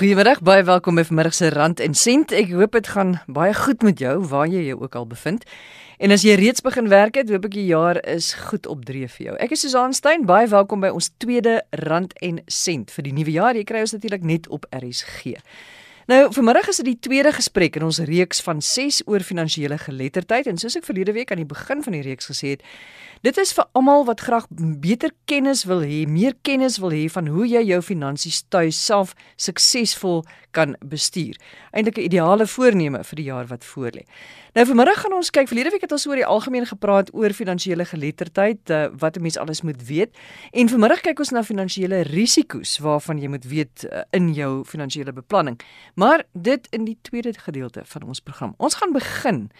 Goeiemiddag, baie welkom by vanmiddag se Rand en Sent. Ek hoop dit gaan baie goed met jou waar jy jou ook al bevind. En as jy reeds begin werk het, hoop ek die jaar is goed op dreef vir jou. Ek is Susan Stein, baie welkom by ons tweede Rand en Sent vir die nuwe jaar. Jy kry ons natuurlik net op RSG. Nou, vanmiddag is dit die tweede gesprek in ons reeks van 6 oor finansiële geletterdheid. En soos ek verlede week aan die begin van die reeks gesê het, Dit is vir almal wat graag beter kennis wil hê, meer kennis wil hê van hoe jy jou finansies tuis self suksesvol kan bestuur. Eindelik 'n ideale voorneme vir die jaar wat voorlê. Nou vanmiddag gaan ons kyk, verlede week het ons oor die algemeen gepraat oor finansiële geletterdheid, uh, wat 'n mens alles moet weet. En vanmiddag kyk ons na finansiële risiko's waarvan jy moet weet uh, in jou finansiële beplanning. Maar dit in die tweede gedeelte van ons program. Ons gaan begin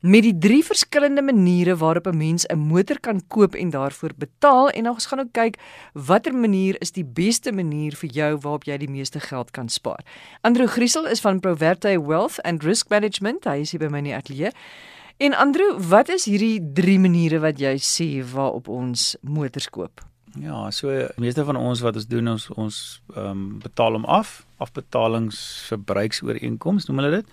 met die drie verskillende maniere waarop 'n mens 'n motor kan koop en daarvoor betaal en ons gaan ook kyk watter manier is die beste manier vir jou waarop jy die meeste geld kan spaar. Andrew Griesel is van Proverte Wealth and Risk Management, hy is hier by my in die ateljee. En Andrew, wat is hierdie drie maniere wat jy sê waarop ons motors koop? Ja, so meeste van ons wat ons doen ons ons ehm um, betaal hom af, afbetalings verbruiksooreenkomste noem hulle dit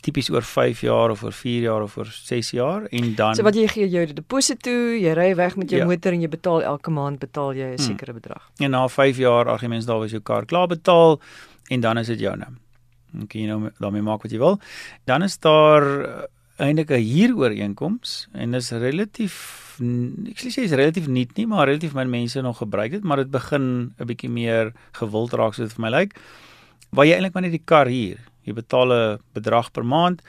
tipies oor 5 jaar of oor 4 jaar of oor 6 jaar en dan So wat jy gee jou deposito toe, jy ry weg met jou ja. motor en jy betaal elke maand betaal jy 'n hmm. sekere bedrag. En na 5 jaar argumente daar was jou kar klaar betaal en dan is dit joune. Dan kan jy nou daarmee maak wat jy wil. Dan is daar uh, eintlik 'n huurooreenkoms en dis relatief ek sê dit is relatief nuut nie, maar relatief min mense nog gebruik dit, maar dit begin 'n bietjie meer gewild raak so dit vir my lyk. Waar jy eintlik maar net die kar huur Jy betaal 'n bedrag per maand.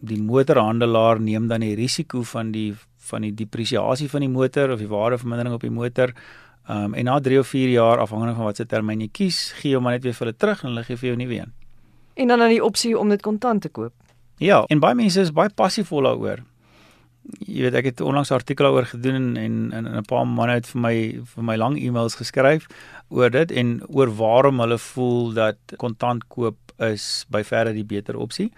Die motorhandelaar neem dan die risiko van die van die depresiasie van die motor of die waardevermindering op die motor. Ehm um, en na 3 of 4 jaar afhangende van watse termyn jy kies, gee jy hom net weer vir hulle terug en hulle gee vir jou nie weer. En dan dan die opsie om dit kontant te koop. Ja, en baie mense is baie passief daaroor. Jy weet ek het onlangs 'n artikel daaroor gedoen en en 'n paar manne het vir my vir my lang e-mails geskryf oor dit en oor waarom hulle voel dat kontant koop is by verre die beter opsie.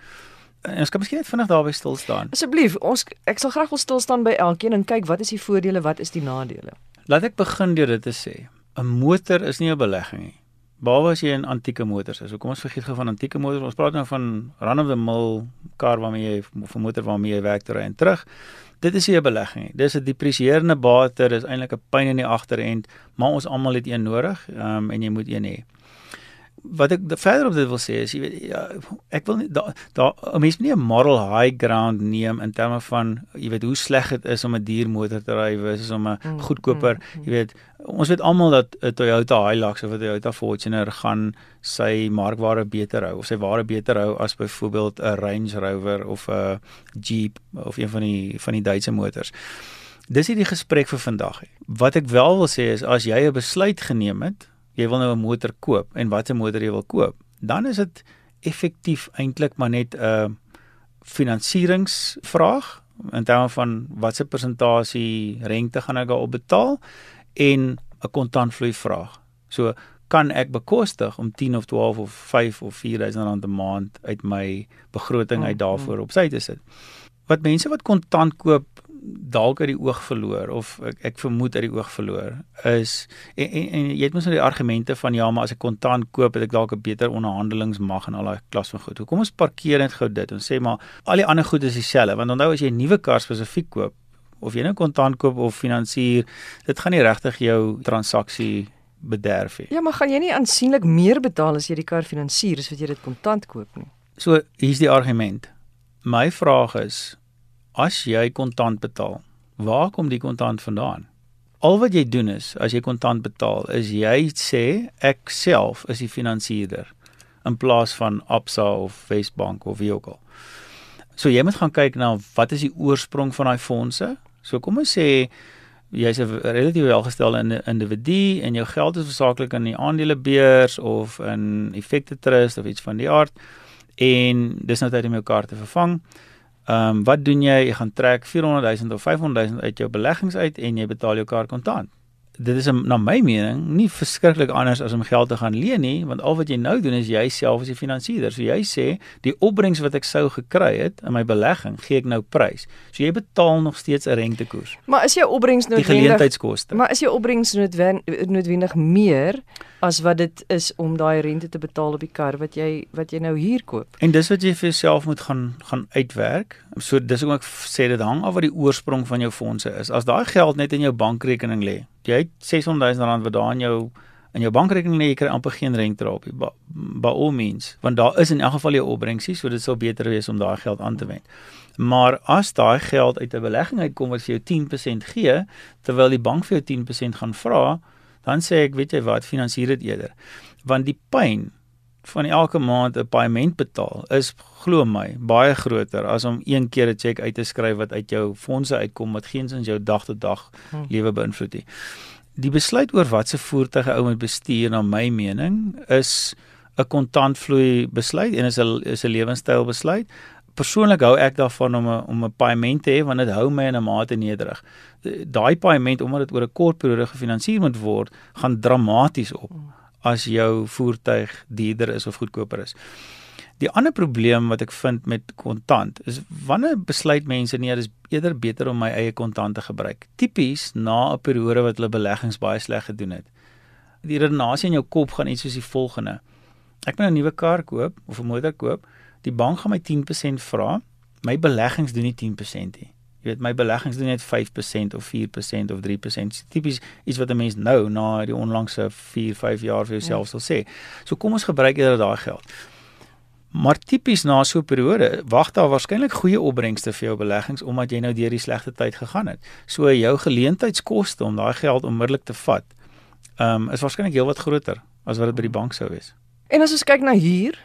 En ons kan miskien net vinnig daarby stil staan. Asseblief, ons ek sal graag wil stil staan by elkeen en kyk wat is die voordele, wat is die nadele. Laat ek begin deur dit te sê. 'n Motor is nie 'n belegging nie. Behalwe as jy 'n antieke motor is. So kom ons vergeet gou van antieke motors. Ons praat nou van run of the mill kar waarmee jy of 'n motor waarmee jy werk te ry en terug. Dit is nie 'n belegging nie. Dis 'n depresieerende bate, dis eintlik 'n pyn in die agterend, maar ons almal het een nodig, ehm um, en jy moet een hê wat ek verder op dit wil sê is jy weet ja, ek wil nie daar daar 'n mens moet nie 'n moral high ground neem in terme van jy weet hoe sleg dit is om 'n duur motor te ry versus om 'n mm, goedkoper mm, mm. jy weet ons weet almal dat 'n Toyota Hilux of 'n Toyota Fortuner gaan sy markwaarde beter hou of sy waarde beter hou as byvoorbeeld 'n Range Rover of 'n Jeep of een van die van die Duitse motors Dis hierdie gesprek vir vandag. Wat ek wel wil sê is as jy 'n besluit geneem het jy wil nou 'n motor koop en watter motor jy wil koop, dan is dit effektief eintlik maar net 'n finansieringsvraag in terme van watse persentasie rente gaan ek daarop betaal en 'n kontantvloei vraag. So kan ek bekostig om 10 of 12 of 5 of 4000 rand 'n maand uit my begroting uit mm, daarvoor mm. op sy te sit. Wat mense wat kontant koop dalk uit die oog verloor of ek, ek vermoed uit die oog verloor is en, en, en jy het mos nou die argumente van ja maar as ek kontant koop het ek dalk 'n beter onderhandelingsmag en al daai klas van goed. Hoekom ons parkeer net gou dit en sê maar al die ander goed is dieselfde want onthou as jy 'n nuwe kar spesifiek koop of jy nou kontant koop of finansier dit gaan nie regtig jou transaksie bederf nie. Ja, maar gaan jy nie aansienlik meer betaal as jy die kar finansier as wat jy dit kontant koop nie? So hier's die argument. My vraag is as jy kontant betaal, waar kom die kontant vandaan? Al wat jy doen is as jy kontant betaal, is jy sê ek self is die finansierder in plaas van Absa of Wesbank of wie ook al. So jy moet gaan kyk na wat is die oorsprong van daai fondse? So kom ons sê jy's 'n relatief welgestelde individu en jou geld is hoofsaaklik in die aandelebeurs of in effekte trust of iets van die aard en dis nou tyd om jou kaart te vervang. Ehm um, wat doen jy? Jy gaan trek 400 000 of 500 000 uit jou beleggings uit en jy betaal jou kar kontant. Dit is na my mening nie verskriklik anders as om geld te gaan leen nie, want al wat jy nou doen is jy self as die finansier. So jy sê die opbrengs wat ek sou gekry het in my belegging, gee ek nou prys. So jy betaal nog steeds 'n rentekoers. Maar is jou opbrengs Die noodwendig geleentheidskoste. Maar is jou opbrengs noodwen- noodwendig meer as wat dit is om daai rente te betaal op die kar wat jy wat jy nou hier koop? En dis wat jy vir jouself moet gaan gaan uitwerk. So dis hoekom ek sê dit hang af wat die oorsprong van jou fondse is. As daai geld net in jou bankrekening lê, jy het 600 000 rand wat daar in jou in jou bankrekening lê, jy kry amper geen rente daarop nie. By, by all means, want daar is in elk geval jou opbrengsie, so dit sal beter wees om daai geld aan te wend. Maar as daai geld uit 'n belegging uitkom wat vir jou 10% gee, terwyl die bank vir jou 10% gaan vra, dan sê ek, weet jy wat, finansier dit eerder. Want die pyn van elke maand 'n paaiement betaal is glo my baie groter as om een keer 'n cheque uit te skryf wat uit jou fondse uitkom wat geensins jou dag tot dag Hmm. lewe beïnvloed nie. Die besluit oor watse voertuig 'n ou moet bestuur na my mening is 'n kontantvloei besluit en is 'n is 'n lewenstyl besluit. Persoonlik hou ek daarvan om 'n om 'n paaiement te hê want dit hou my in 'n mate nederig. Daai paaiement omdat dit oor 'n kort periode gefinansier moet word, gaan dramaties op as jou voertuig duurder is of goedkoper is. Die ander probleem wat ek vind met kontant is wanneer besluit mense nee, dis eerder beter om my eie kontant te gebruik. Tipies na 'n periode wat hulle beleggings baie sleg gedoen het. Die redenasie in jou kop gaan iets soos die volgende. Ek moet 'n nuwe kar koop of 'n motor koop. Die bank gaan my 10% vra. My beleggings doen nie 10% nie. Jy weet my beleggings doen net 5% of 4% of 3%. Tipies iets wat 'n mens nou na die onlangse 4, 5 jaar vir jouself sal sê. So kom ons gebruik eerder daai geld. Maar tipies na so 'n periode wag daar waarskynlik goeie opbrengste vir jou beleggings omdat jy nou deur die slegte tyd gegaan het. So jou geleentheidskoste om daai geld onmiddellik te vat, ehm um, is waarskynlik heelwat groter as wat dit by die bank sou wees. En as ons kyk na huur,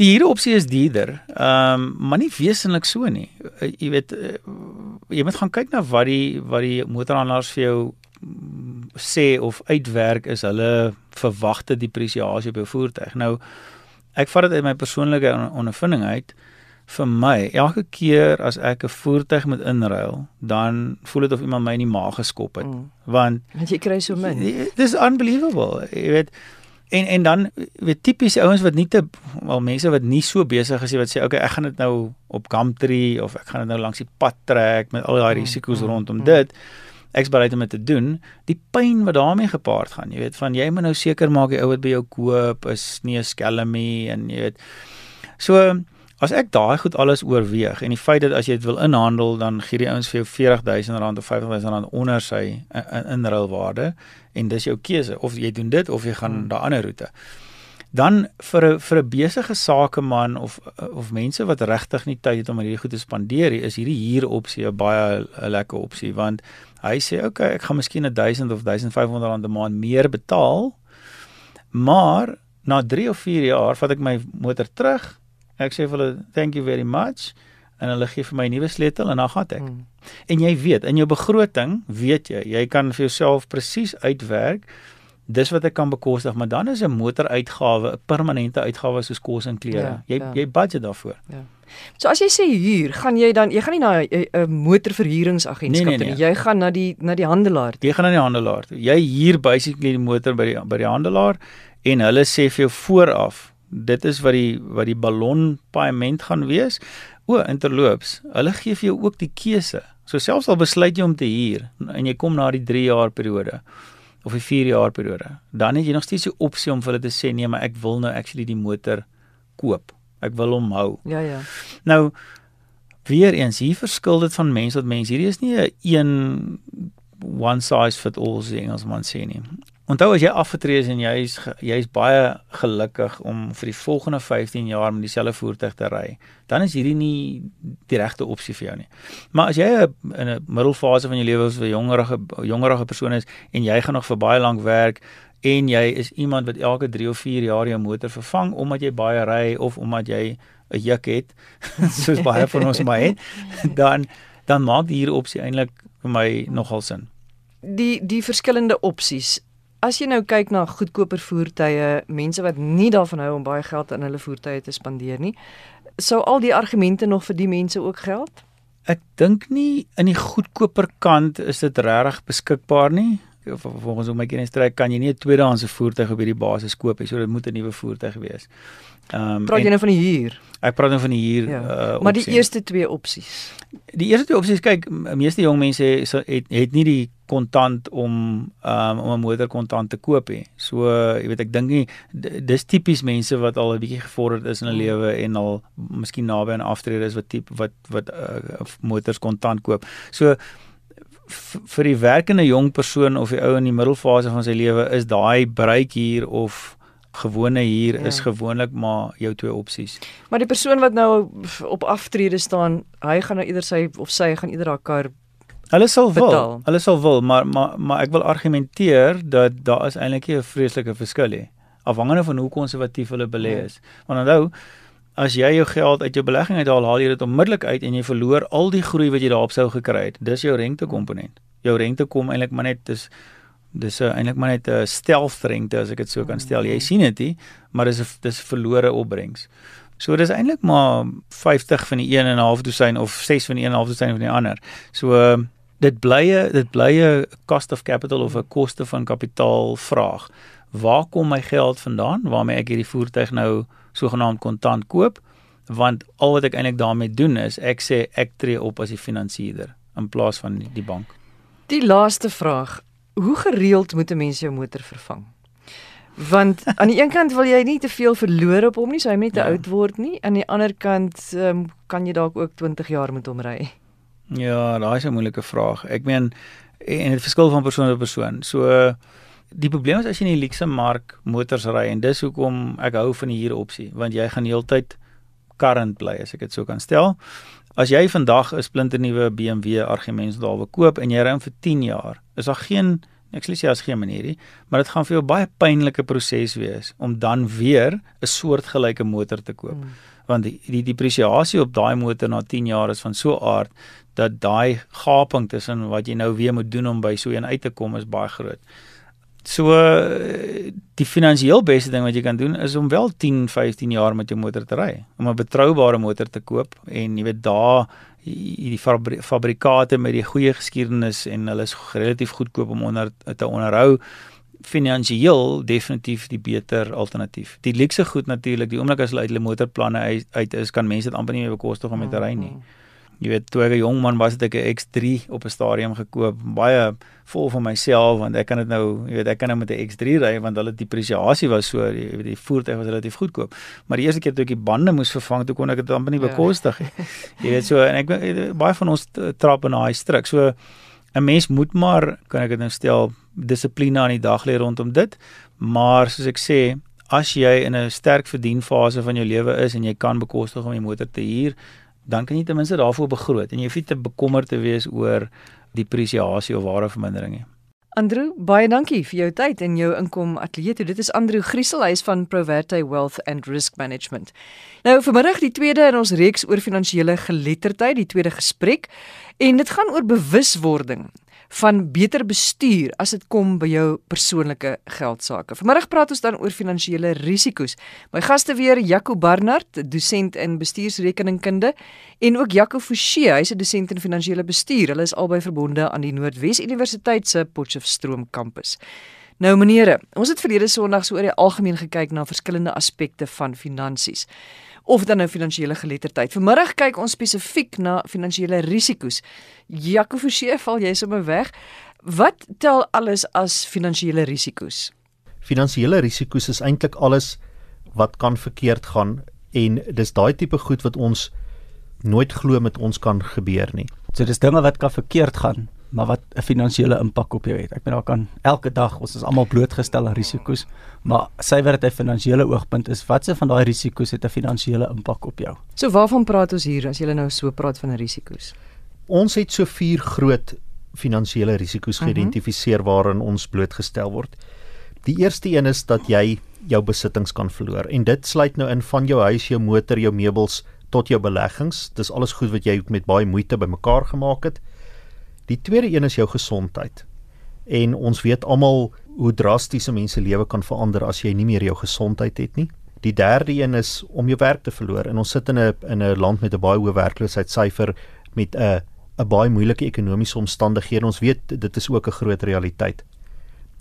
Die huuropsie is duurder, ehm um, maar nie wesentlik so nie. Uh, jy weet uh, jy moet gaan kyk na wat die wat die motorhandelaars vir jou mm, sê of uitwerk is hulle verwagte depresiasie op jou voertuig. Nou ek vat dit uit my persoonlike on- ondervinding uit. Vir my, elke keer as ek 'n voertuig moet inruil, dan voel dit of iemand my in die maag geskop het. Mm. Want want jy kry so min. Dis unbelievable. Jy weet en en dan weet tipies ouens wat nie te wel mense wat nie so besig is wat sê okay, ek gaan dit nou op Gumtree of ek gaan dit nou langs die pad trek met al daai Mm, risiko's mm, rondom mm. dit. Ek's bereid om dit te doen. Die pyn wat daarmee gepaard gaan, jy weet, van jy moet nou seker maak die ou wat by jou koop is nie 'n skelmie en jy weet. So as ek daai goed alles oorweeg en die feit dat as jy dit wil inhandel dan gee die ouens vir jou R40000 of R50000 onder sy in- in- inruilwaarde en dis jou keuse of jy doen dit of jy gaan Hmm. daai ander roete. Dan vir 'n vir 'n besige sakeman of of mense wat regtig nie tyd het om hierdie goed te spandeer nie, is hierdie huuropsie 'n baie 'n lekker opsie want hy sê okay, ek gaan miskien 'n 1000 of 1500 rand 'n maand meer betaal, maar na 3 of 4 jaar vat ek my motor terug. Ek sê vir hulle thank you very much en hulle gee vir my 'n nuwe sleutel en dan gaan ek. Mm. En jy weet, in jou begroting weet jy, jy kan vir jouself presies uitwerk dis wat ek kan bekostig, maar dan is 'n motoruitgawe 'n permanente uitgawe soos kos en klere. Ja, jy ja. jy budget daarvoor. So as jy sê huur, gaan jy dan jy gaan nie na 'n motorverhuuringsagentskap Nee, nee, nee. nie. Jy gaan na die na die handelaar. toe. Jy gaan na die handelaar toe. Jy huur basically die motor by die by die handelaar en hulle sê vir jou vooraf, dit is wat die wat die ballon paaiement gaan wees. O, interloops, hulle gee vir jou ook die keuse. So selfs al besluit jy om te huur en jy kom na die 3 jaar periode of die 4 jaar periode, dan het jy nog steeds die opsie om vir hulle te sê nee, maar ek wil nou actually die motor koop. Ek wil hom hou. Ja ja. Nou weer eens, hier verskil dit van mens tot mens. Hierdie is nie 'n een one size fit all as die Engelsman sê nie. Onthou as jy afgetree is en jy's ge- jy's baie gelukkig om vir die volgende 15 jaar met dieselfde voertuig te ry, dan is hierdie nie die regte opsie vir jou nie. Maar as jy in 'n middelfase van jou lewe as 'n jongerige jongerige persoon is en jy gaan nog vir baie lank werk en jy is iemand wat elke 3 of 4 jaar jou motor vervang omdat jy baie ry of omdat jy 'n juk het soos baie van ons maar het dan dan maak die hier opsie eintlik vir my nogal sin. Die die verskillende opsies. As jy nou kyk na goedkoper voertuie, mense wat nie daarvan hou om baie geld aan hulle voertuie te spandeer nie, sou al die argumente nog vir die mense ook geld? Ek dink nie in die goedkoper kant is dit regtig beskikbaar nie. Volgens hoe my kennis trek kan jy nie 'n tweedehandse voertuig op hierdie basis koop nie. So dit moet 'n nuwe voertuig wees. Ehm um, praat jy nou van die huur? Ek praat nou van die huur ja. uh Maar die eerste twee opsies. Die eerste twee opsies kyk, meeste jong mense het het nie die kontant om um, om 'n motor kontant te koop nie. So jy weet ek dink nie dis tipies mense wat al 'n bietjie gevorderd is in hulle hmm. lewe en al miskien naby aan aftrede is wat tipe wat wat uh, motors kontant koop. So vir die werkende jong persoon of die ou in die middelfase van sy lewe is daai bereik hier of gewone hier ja. is gewoonlik maar jou twee opsies. Maar die persoon wat nou op aftrede staan, hy gaan nou eerder sy of sy gaan eerder haar kar Hulle sal wil. Hulle sal wil, maar maar maar ek wil argumenteer dat daar is eintlik 'n vreeslike verskil hier afhangende van hoe konservatief hulle belê ja. is. Want onthou, as jy jou geld uit jou belegging uithaal, haal jy dit onmiddellik uit en jy verloor al die groei wat jy daarop sou gekry het. Dis jou rentekomponent. Jou rente kom eintlik maar net dis dis eintlik maar net 'n stealth rente as ek dit so kan stel. Jy sien dit nie, maar dis 'n dis verlore opbrengs. So dis eintlik maar 50 van die 1 en 'n half dosyn of 6 van die 1 en 'n half dosyn van die ander. So dit bly dit bly 'n cost of capital of 'n koste van kapitaal vraag. Waar kom my geld vandaan waarmee ek hierdie voertuig nou sogenaamd kontant koop? Want al wat ek eintlik daarmee doen is ek sê ek tree op as die finansierder in plaas van die, die bank. Die laaste vraag, hoe gereeld moet 'n mens jou motor vervang? Want aan die een kant wil jy nie te veel verloor op hom nie, so hy moet te ja. oud word nie. Aan die ander kant um, kan jy dalk ook 20 jaar met hom ry. Ja, daai is 'n moeilike vraag. Ek meen en dit verskil van persoon tot persoon. So die probleem is as jy in die luxe mark motors ry en dis hoekom ek hou van die huur opsie, want jy gaan heeltyd current bly as ek dit so kan stel. As jy vandag 'n splinte nuwe BMW argumentsdaal wil koop en jy ry hom vir 10 jaar, is daar geen ek sê as geen manier nie, maar dit gaan vir jou baie pynlike proses wees om dan weer 'n soortgelyke motor te koop. Hmm. Want die die depresiasie op daai motor na 10 jaar is van so aard dat daai gaping tussen wat jy nou weer moet doen om by so 'n uit te kom is baie groot. So die finansiëel beste ding wat jy kan doen is om wel 10, 15 jaar met jou motor te ry, om 'n betroubare motor te koop en jy weet daar die fabrikate met die goeie geskiedenis en hulle is relatief goedkoop om onder te onderhou finansiëel definitief die beter alternatief. Die luxe goed natuurlik, die oomblik as hulle uit hulle motorplanne uit, uit is, kan mense dit amper nie meer bekostig om met te ry nie. Mm -hmm. Jy weet, toe ek 'n jong man was, het ek 'n X3 op 'n stadium gekoop, baie vol van myself want ek kan dit nou, jy weet, ek kan nou met 'n X3 ry want hulle depresiasie was so, jy weet, die voertuig was relatief goedkoop. Maar die eerste keer toe ek die bande moes vervang, toe kon ek dit amper nie ja. bekostig nie. jy weet so en ek baie van ons trap in daai struik. So 'n mens moet maar, kan ek dit nou stel, dissipline aan die dag lê rondom dit. Maar soos ek sê, as jy in 'n sterk verdienfase van jou lewe is en jy kan bekostig om 'n motor te huur, dan kan jy ten minste daarvoor begroot en jy hoef nie te bekommerd te wees oor depresiasie of waardevermindering nie. Andrew, baie dankie vir jou tyd en jou inkom ateljee toe. Dit is Andrew Griesel, hy is van Proverte Wealth and Risk Management. Nou vanmiddag die tweede in ons reeks oor finansiële geletterdheid, die tweede gesprek en dit gaan oor bewuswording van beter bestuur as dit kom by jou persoonlike geld sake. Vanmiddag praat ons dan oor finansiële risiko's. My gaste weer Jaco Barnard, dosent in bestuursrekeningkunde en ook Jaco Forsie, hy's 'n dosent in finansiële bestuur. Hulle is albei verbonde aan die Noordwes Universiteit se Potchefstroom kampus. Nou menere, ons het verlede Sondag so oor die algemeen gekyk na verskillende aspekte van finansies of dan nou finansiële geletterdheid. Vanmiddag kyk ons spesifiek na finansiële risiko's. Jaco Forsie, val jy sommer weg? Wat tel alles as finansiële risiko's? Finansiële risiko's is eintlik alles wat kan verkeerd gaan en dis daai tipe goed wat ons nooit glo met ons kan gebeur nie. So dis dinge wat kan verkeerd gaan maar wat 'n finansiële impak op jou het. Ek bedoel daar kan elke dag ons is almal blootgestel aan risiko's, maar suiwer dit 'n finansiële oogpunt is, watse van daai risiko's het 'n finansiële impak op jou? So waarvan praat ons hier as jy nou so praat van risiko's? Ons het so vier groot finansiële risiko's mhm. geïdentifiseer uh -huh. waaraan ons blootgestel word. Die eerste een is dat jy jou besittings kan verloor en dit sluit nou in van jou huis, jou motor, jou meubels tot jou beleggings. Dis alles goed wat jy met baie moeite bymekaar gemaak het. Die tweede een is jou gesondheid. En ons weet almal hoe drasties 'n mens se lewe kan verander as jy nie meer jou gesondheid het nie. Die derde een is om jou werk te verloor. En ons sit in 'n in 'n land met 'n baie hoë werkloosheidsyfer met 'n 'n baie moeilike ekonomiese omstandighede. Ons weet dit is ook 'n groot realiteit.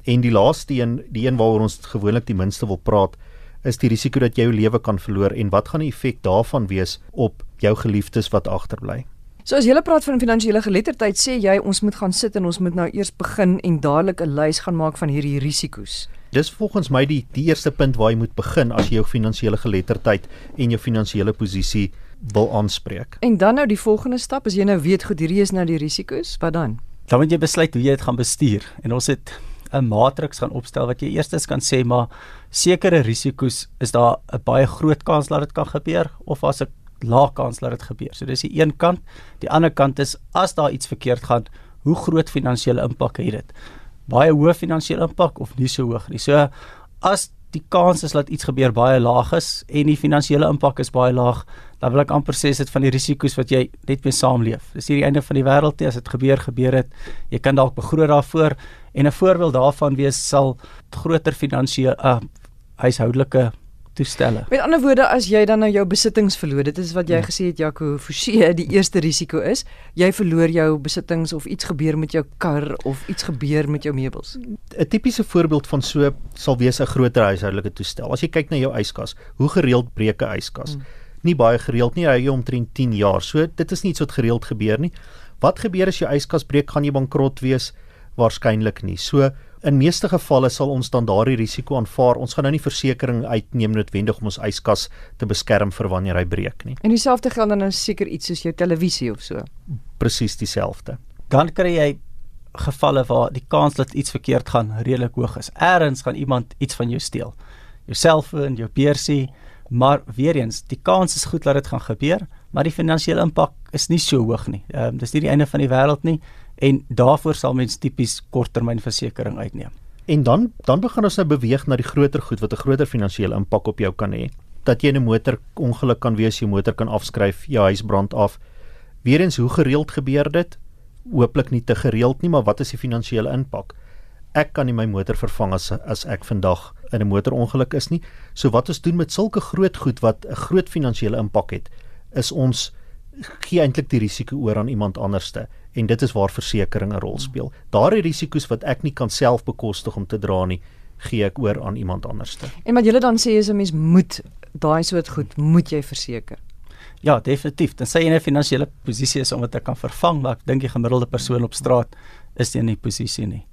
En die laaste een, die een waaroor ons gewoonlik die minste wil praat, is die risiko dat jy jou lewe kan verloor en wat gaan die effek daarvan wees op jou geliefdes wat agterbly? So as jy praat van finansiële geletterdheid, sê jy ons moet gaan sit en ons moet nou eers begin en dadelik 'n lys gaan maak van hierdie risiko's. Dis volgens my die die eerste punt waar jy moet begin as jy jou finansiële geletterdheid en jou finansiële posisie wil aanspreek. En dan nou die volgende stap, as jy nou weet goed hierdie is nou die risiko's, wat dan? Dan moet jy besluit hoe jy dit gaan bestuur. En ons het 'n matriks gaan opstel wat jy eerstens kan sê maar sekere risiko's is daar 'n baie groot kans dat dit kan gebeur of as 'n lae kans dat dit gebeur. So dis die een kant. Die ander kant is as daar iets verkeerd gaan, hoe groot finansiële impak het dit? Baie hoë finansiële impak of nie so hoog nie. So as die kans is dat iets gebeur baie laag is en die finansiële impak is baie laag, dan wil ek amper sê dit van die risiko's wat jy net mee saamleef. Dis hier die einde van die wêreld nie as dit gebeur gebeur het. Jy kan dalk begroot daarvoor en 'n voorbeeld daarvan wees sal groter finansiële uh, huishoudelike toestelle. Met ander woorde, as jy dan nou jou besittings verloor, dit is wat jy ja. gesê het Jaco Forsie, die eerste risiko is, jy verloor jou besittings of iets gebeur met jou kar of iets gebeur met jou meubels. 'n Tipiese voorbeeld van so sal wees 'n groter huishoudelike toestel. As jy kyk na jou yskas, hoe gereeld breek 'n yskas? Hmm nie baie gereeld nie. Hy hou omtrent 10 jaar. So dit is nie iets wat gereeld gebeur nie. Wat gebeur as jou yskas breek? Gaan jy bankrot wees? Waarskynlik nie. So in meeste gevalle sal ons dan daardie risiko aanvaar. Ons gaan nou nie versekerings uitneem noodwendig om ons yskas te beskerm vir wanneer hy breek nie. En dieselfde geld dan nou seker iets soos jou televisie of so. Presies dieselfde. Dan kry jy gevalle waar die kans dat iets verkeerd gaan redelik hoog is. Eerens gaan iemand iets van jou steel. Jou selfoon, jou beursie, Maar weer eens, die kans is goed dat dit gaan gebeur, maar die finansiële impak is nie so hoog nie. Ehm um, dis nie die einde van die wêreld nie en daarvoor sal mens tipies korttermynversekering uitneem. En dan dan begin ons nou beweeg na die groter goed wat 'n groter finansiële impak op jou kan hê. Dat jy 'n motor ongeluk kan wees, jou motor kan afskryf, jou huis brand af. Weerens hoe gereeld gebeur dit? Hooplik nie te gereeld nie, maar wat is die finansiële impak? Ek kan nie my motor vervang as as ek vandag in 'n motorongeluk is nie. So wat ons doen met sulke groot goed wat 'n groot finansiële impak het, is ons gee eintlik die risiko oor aan iemand anderste en dit is waar versekerings 'n rol speel. Daardie risiko's wat ek nie kan self bekostig om te dra nie, gee ek oor aan iemand anderste. En wat julle dan sê is 'n mens moet daai soort goed moet jy verseker. Ja, definitief. Dan sê jy 'n finansiële posisie is om dit te kan vervang, maar ek dink die gemiddelde persoon op straat is nie in die posisie nie.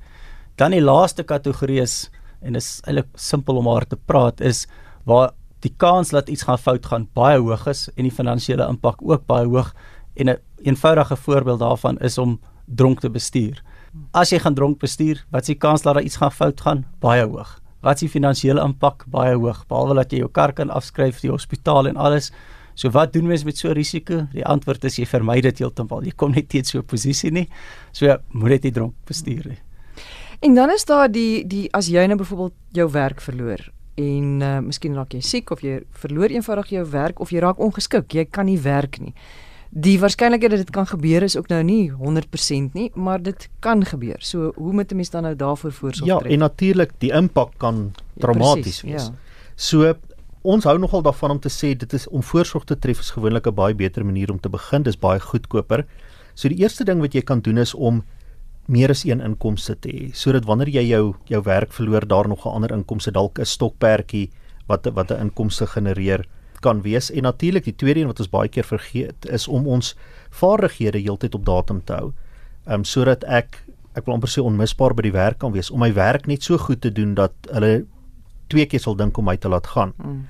Dan die laaste kategorie is en dit is eintlik simpel om maar te praat is waar die kans dat iets gaan fout gaan baie hoog is en die finansiële impak ook baie hoog en 'n een eenvoudige voorbeeld daarvan is om dronk te bestuur. As jy gaan dronk bestuur, wat is die kans dat daar iets gaan fout gaan? Baie hoog. Wat is die finansiële impak? Baie hoog. Behalwe dat jy jou kar kan afskryf, die hospitaal en alles. So wat doen mens met so 'n risiko? Die antwoord is jy vermy dit heeltemal. Jy kom net teen so 'n posisie nie. So moet jy nie dronk bestuur nie. En dan is daar die die as jy nou byvoorbeeld jou werk verloor en uh, miskien raak jy siek of jy verloor eenvoudig jou werk of jy raak ongeskik, jy kan nie werk nie. Die waarskynlikheid dat dit kan gebeur is ook nou nie 100% nie, maar dit kan gebeur. So hoe moet 'n mens dan nou daarvoor voorsorg tref? Ja, en natuurlik die impak kan traumaties ja, wees. Ja. So ons hou nogal daarvan om te sê dit is om voorsorg te tref is gewoonlik 'n baie beter manier om te begin. Dis baie goedkoper. So die eerste ding wat jy kan doen is om meer as een inkomste te hê sodat wanneer jy jou jou werk verloor daar nog 'n ander inkomste dalk 'n stokperdjie wat wat 'n inkomste genereer kan wees en natuurlik die tweede een wat ons baie keer vergeet is om ons vaardighede heeltyd op datum te hou. Ehm um, sodat ek ek wil amper sê onmisbaar by die werk kan wees om my werk net so goed te doen dat hulle twee keer sal dink om my te laat gaan. Mm.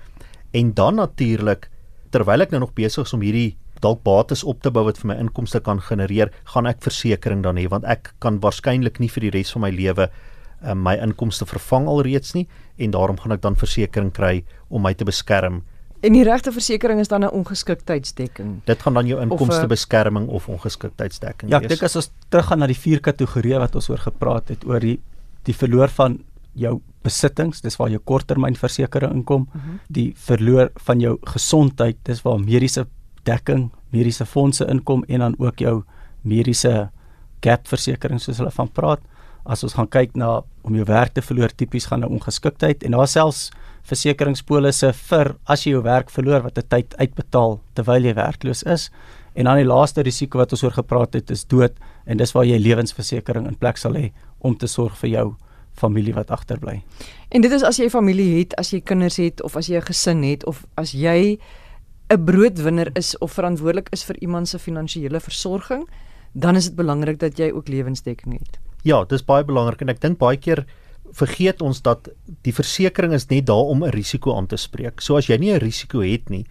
En dan natuurlik terwyl ek nou nog besig is om hierdie dalk bates op te bou wat vir my inkomste kan genereer, gaan ek versekerings dan hê want ek kan waarskynlik nie vir die res van my lewe uh, my inkomste vervang alreeds nie en daarom gaan ek dan versekerings kry om my te beskerm. En die regte versekerings is dan 'n ongeskiktheidsdekking. Dit gaan dan jou inkomstebeskerming of, uh, of ongeskiktheidsdekking ja, wees. Ja, ek dink as ons teruggaan na die vier kategorieë wat ons oor gepraat het oor die die verloor van jou besittings, dis waar jou korttermynversekering inkom, mhm. -huh. die verloor van jou gesondheid, dis waar mediese dekking, mediese fondse inkom en dan ook jou mediese gap versekering soos hulle van praat. As ons gaan kyk na om jou werk te verloor, tipies gaan 'n ongeskiktheid en daar selfs versekeringspolisse vir as jy jou werk verloor wat 'n tyd uitbetaal terwyl jy werkloos is. En dan die laaste risiko wat ons oor gepraat het is dood en dis waar jy lewensversekering in plek sal hê om te sorg vir jou familie wat agterbly. En dit is as jy familie het, as jy kinders het of as jy 'n gesin het of as jy 'n broodwinner is of verantwoordelik is vir iemand se finansiële versorging, dan is dit belangrik dat jy ook lewensdekking het. Ja, dis baie belangrik en ek dink baie keer vergeet ons dat die versekerings is net daar om 'n risiko aan te spreek. So as jy nie 'n risiko het nie,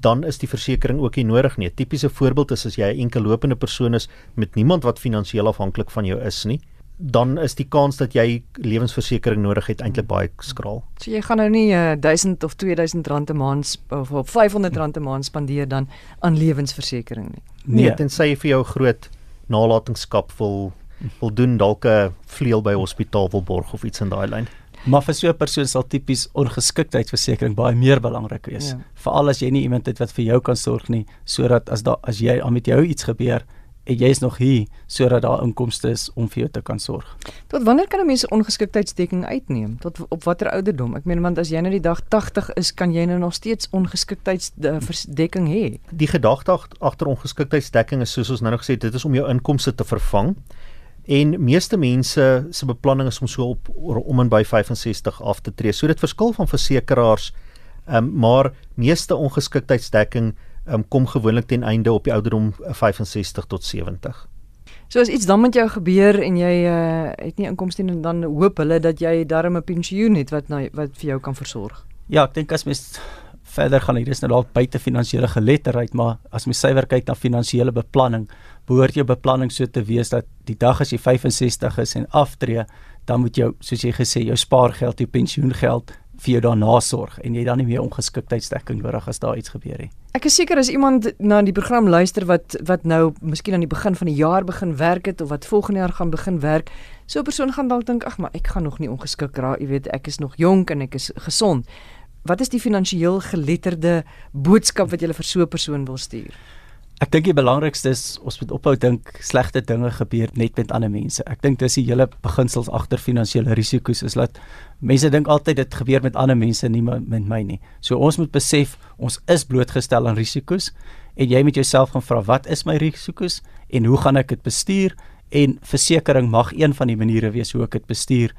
dan is die versekerings ook nie nodig nie. 'n Tipiese voorbeeld is as jy 'n enkel lopende persoon is met niemand wat finansiëel afhanklik van jou is nie, dan is die kans dat jy lewensversekering nodig het eintlik baie skraal. So jy gaan nou nie uh, 1000 of 2000 rand 'n maand of, of 500 rand 'n maand spandeer dan aan lewensversekering nie. Nee, nee tensy jy vir jou groot nalatenskap wil wil doen dalk 'n vleuel by hospitaal wil borg of iets in daai lyn. Maar vir so 'n persoon sal tipies ongeskiktheidsversekering baie meer belangrik wees. Ja. Veral as jy nie iemand het wat vir jou kan sorg nie, sodat as daar as jy met jou iets gebeur, en jy is nog hier sodat daar inkomste is om vir jou te kan sorg. Tot wanneer kan 'n mens ongeskiktheidsdekking uitneem? Tot op watter ouderdom? Ek meen want as jy nou die dag 80 is, kan jy nou nog steeds ongeskiktheidsdekking hê. Die gedagte agter ongeskiktheidsdekking is soos ons nou nog gesê het, dit is om jou inkomste te vervang. En meeste mense se beplanning is om so op om en by 65 af te tree. So dit verskil van versekerings, um, maar meeste ongeskiktheidsdekking um, kom gewoonlik ten einde op die ouderdom 65 tot 70. So as iets dan met jou gebeur en jy uh, het nie inkomste nie dan hoop hulle dat jy darm 'n pensioen het wat nou wat vir jou kan versorg. Ja, ek dink as mens verder gaan hier is nou dalk buite finansiële geletterdheid, maar as mens suiwer kyk na finansiële beplanning, behoort jou beplanning so te wees dat die dag as jy 65 is en aftree, dan moet jou soos jy gesê jou spaargeld, jou pensioengeld vir jou daarna sorg en jy dan nie meer ongeskiktheidsdekking nodig as daar iets gebeur nie. Ek is seker as iemand na die program luister wat wat nou miskien aan die begin van die jaar begin werk het of wat volgende jaar gaan begin werk, so 'n persoon gaan dalk dink, ag maar ek gaan nog nie ongeskik raak, jy weet, ek is nog jonk en ek is gesond. Wat is die finansiëel geletterde boodskap wat jy vir so 'n persoon wil stuur? Ek dink die belangrikste is ons moet ophou dink slegte dinge gebeur net met ander mense. Ek dink dis die hele beginsels agter finansiële risiko's is dat mense dink altyd dit gebeur met ander mense nie met my nie. So ons moet besef ons is blootgestel aan risiko's en jy moet jouself gaan vra wat is my risiko's en hoe gaan ek dit bestuur? En versekerings mag een van die maniere wees hoe ek dit bestuur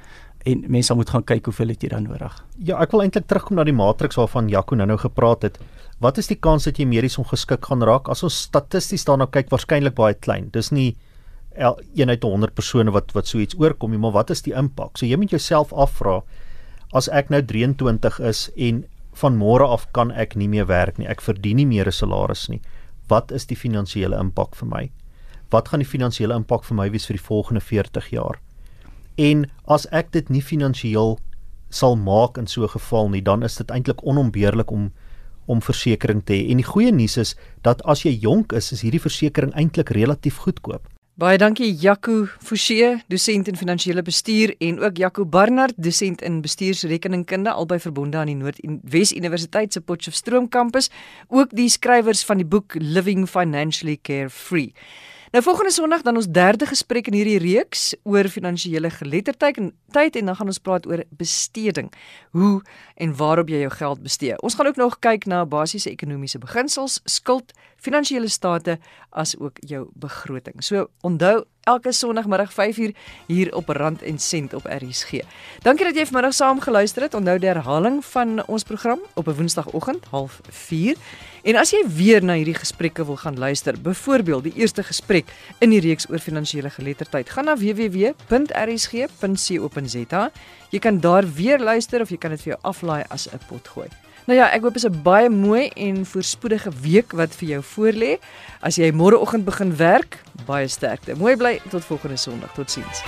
en mense moet gaan kyk hoeveel het jy dan nodig. Ja, ek wil eintlik terugkom na die matriks waarvan Jaco nou-nou gepraat het. Wat is die kans dat jy medies ongeskik gaan raak? As ons statisties daarna kyk, waarskynlik baie klein. Dis nie een uit 100 persone wat wat so iets oorkom nie, maar wat is die impak? So jy moet jouself afvra as ek nou 23 is en van môre af kan ek nie meer werk nie. Ek verdien nie meer 'n salaris nie. Wat is die finansiële impak vir my? Wat gaan die finansiële impak vir my wees vir die volgende 40 jaar? En as ek dit nie finansiëel sal maak in so 'n geval nie, dan is dit eintlik onontbeerlik om om versekerings te hê. En die goeie nuus is dat as jy jonk is, is hierdie versekerings eintlik relatief goedkoop. Baie dankie Jaco Forsie, dosent in finansiële bestuur en ook Jaco Barnard, dosent in bestuursrekeningkunde albei verbonde aan die Noordwes Universiteit se Potchefstroom kampus, ook die skrywers van die boek Living Financially Carefree. Nou volgende Sondag dan ons derde gesprek in hierdie reeks oor finansiële geletterdheid en tyd en dan gaan ons praat oor besteding. Hoe en waarop jy jou geld bestee. Ons gaan ook nog kyk na basiese ekonomiese beginsels, skuld, finansiële state as ook jou begroting. So onthou elke Sondagmiddag 5uur hier op Rand en Sent op RSG. Dankie dat jy vanmiddag saam geluister het. Onthou die herhaling van ons program op 'n Woensdagoggend 04:30. En as jy weer na hierdie gesprekke wil gaan luister, byvoorbeeld die eerste gesprek in die reeks oor finansiële geletterdheid, gaan na www.rsg.co.za. Jy kan daar weer luister of jy kan dit vir jou aflaai as 'n potgooi. Nou ja, ek hoop dit is 'n baie mooi en voorspoedige week wat vir jou voorlê. As jy môreoggend begin werk, baie sterkte. Mooi bly tot volgende Sondag. Totsiens.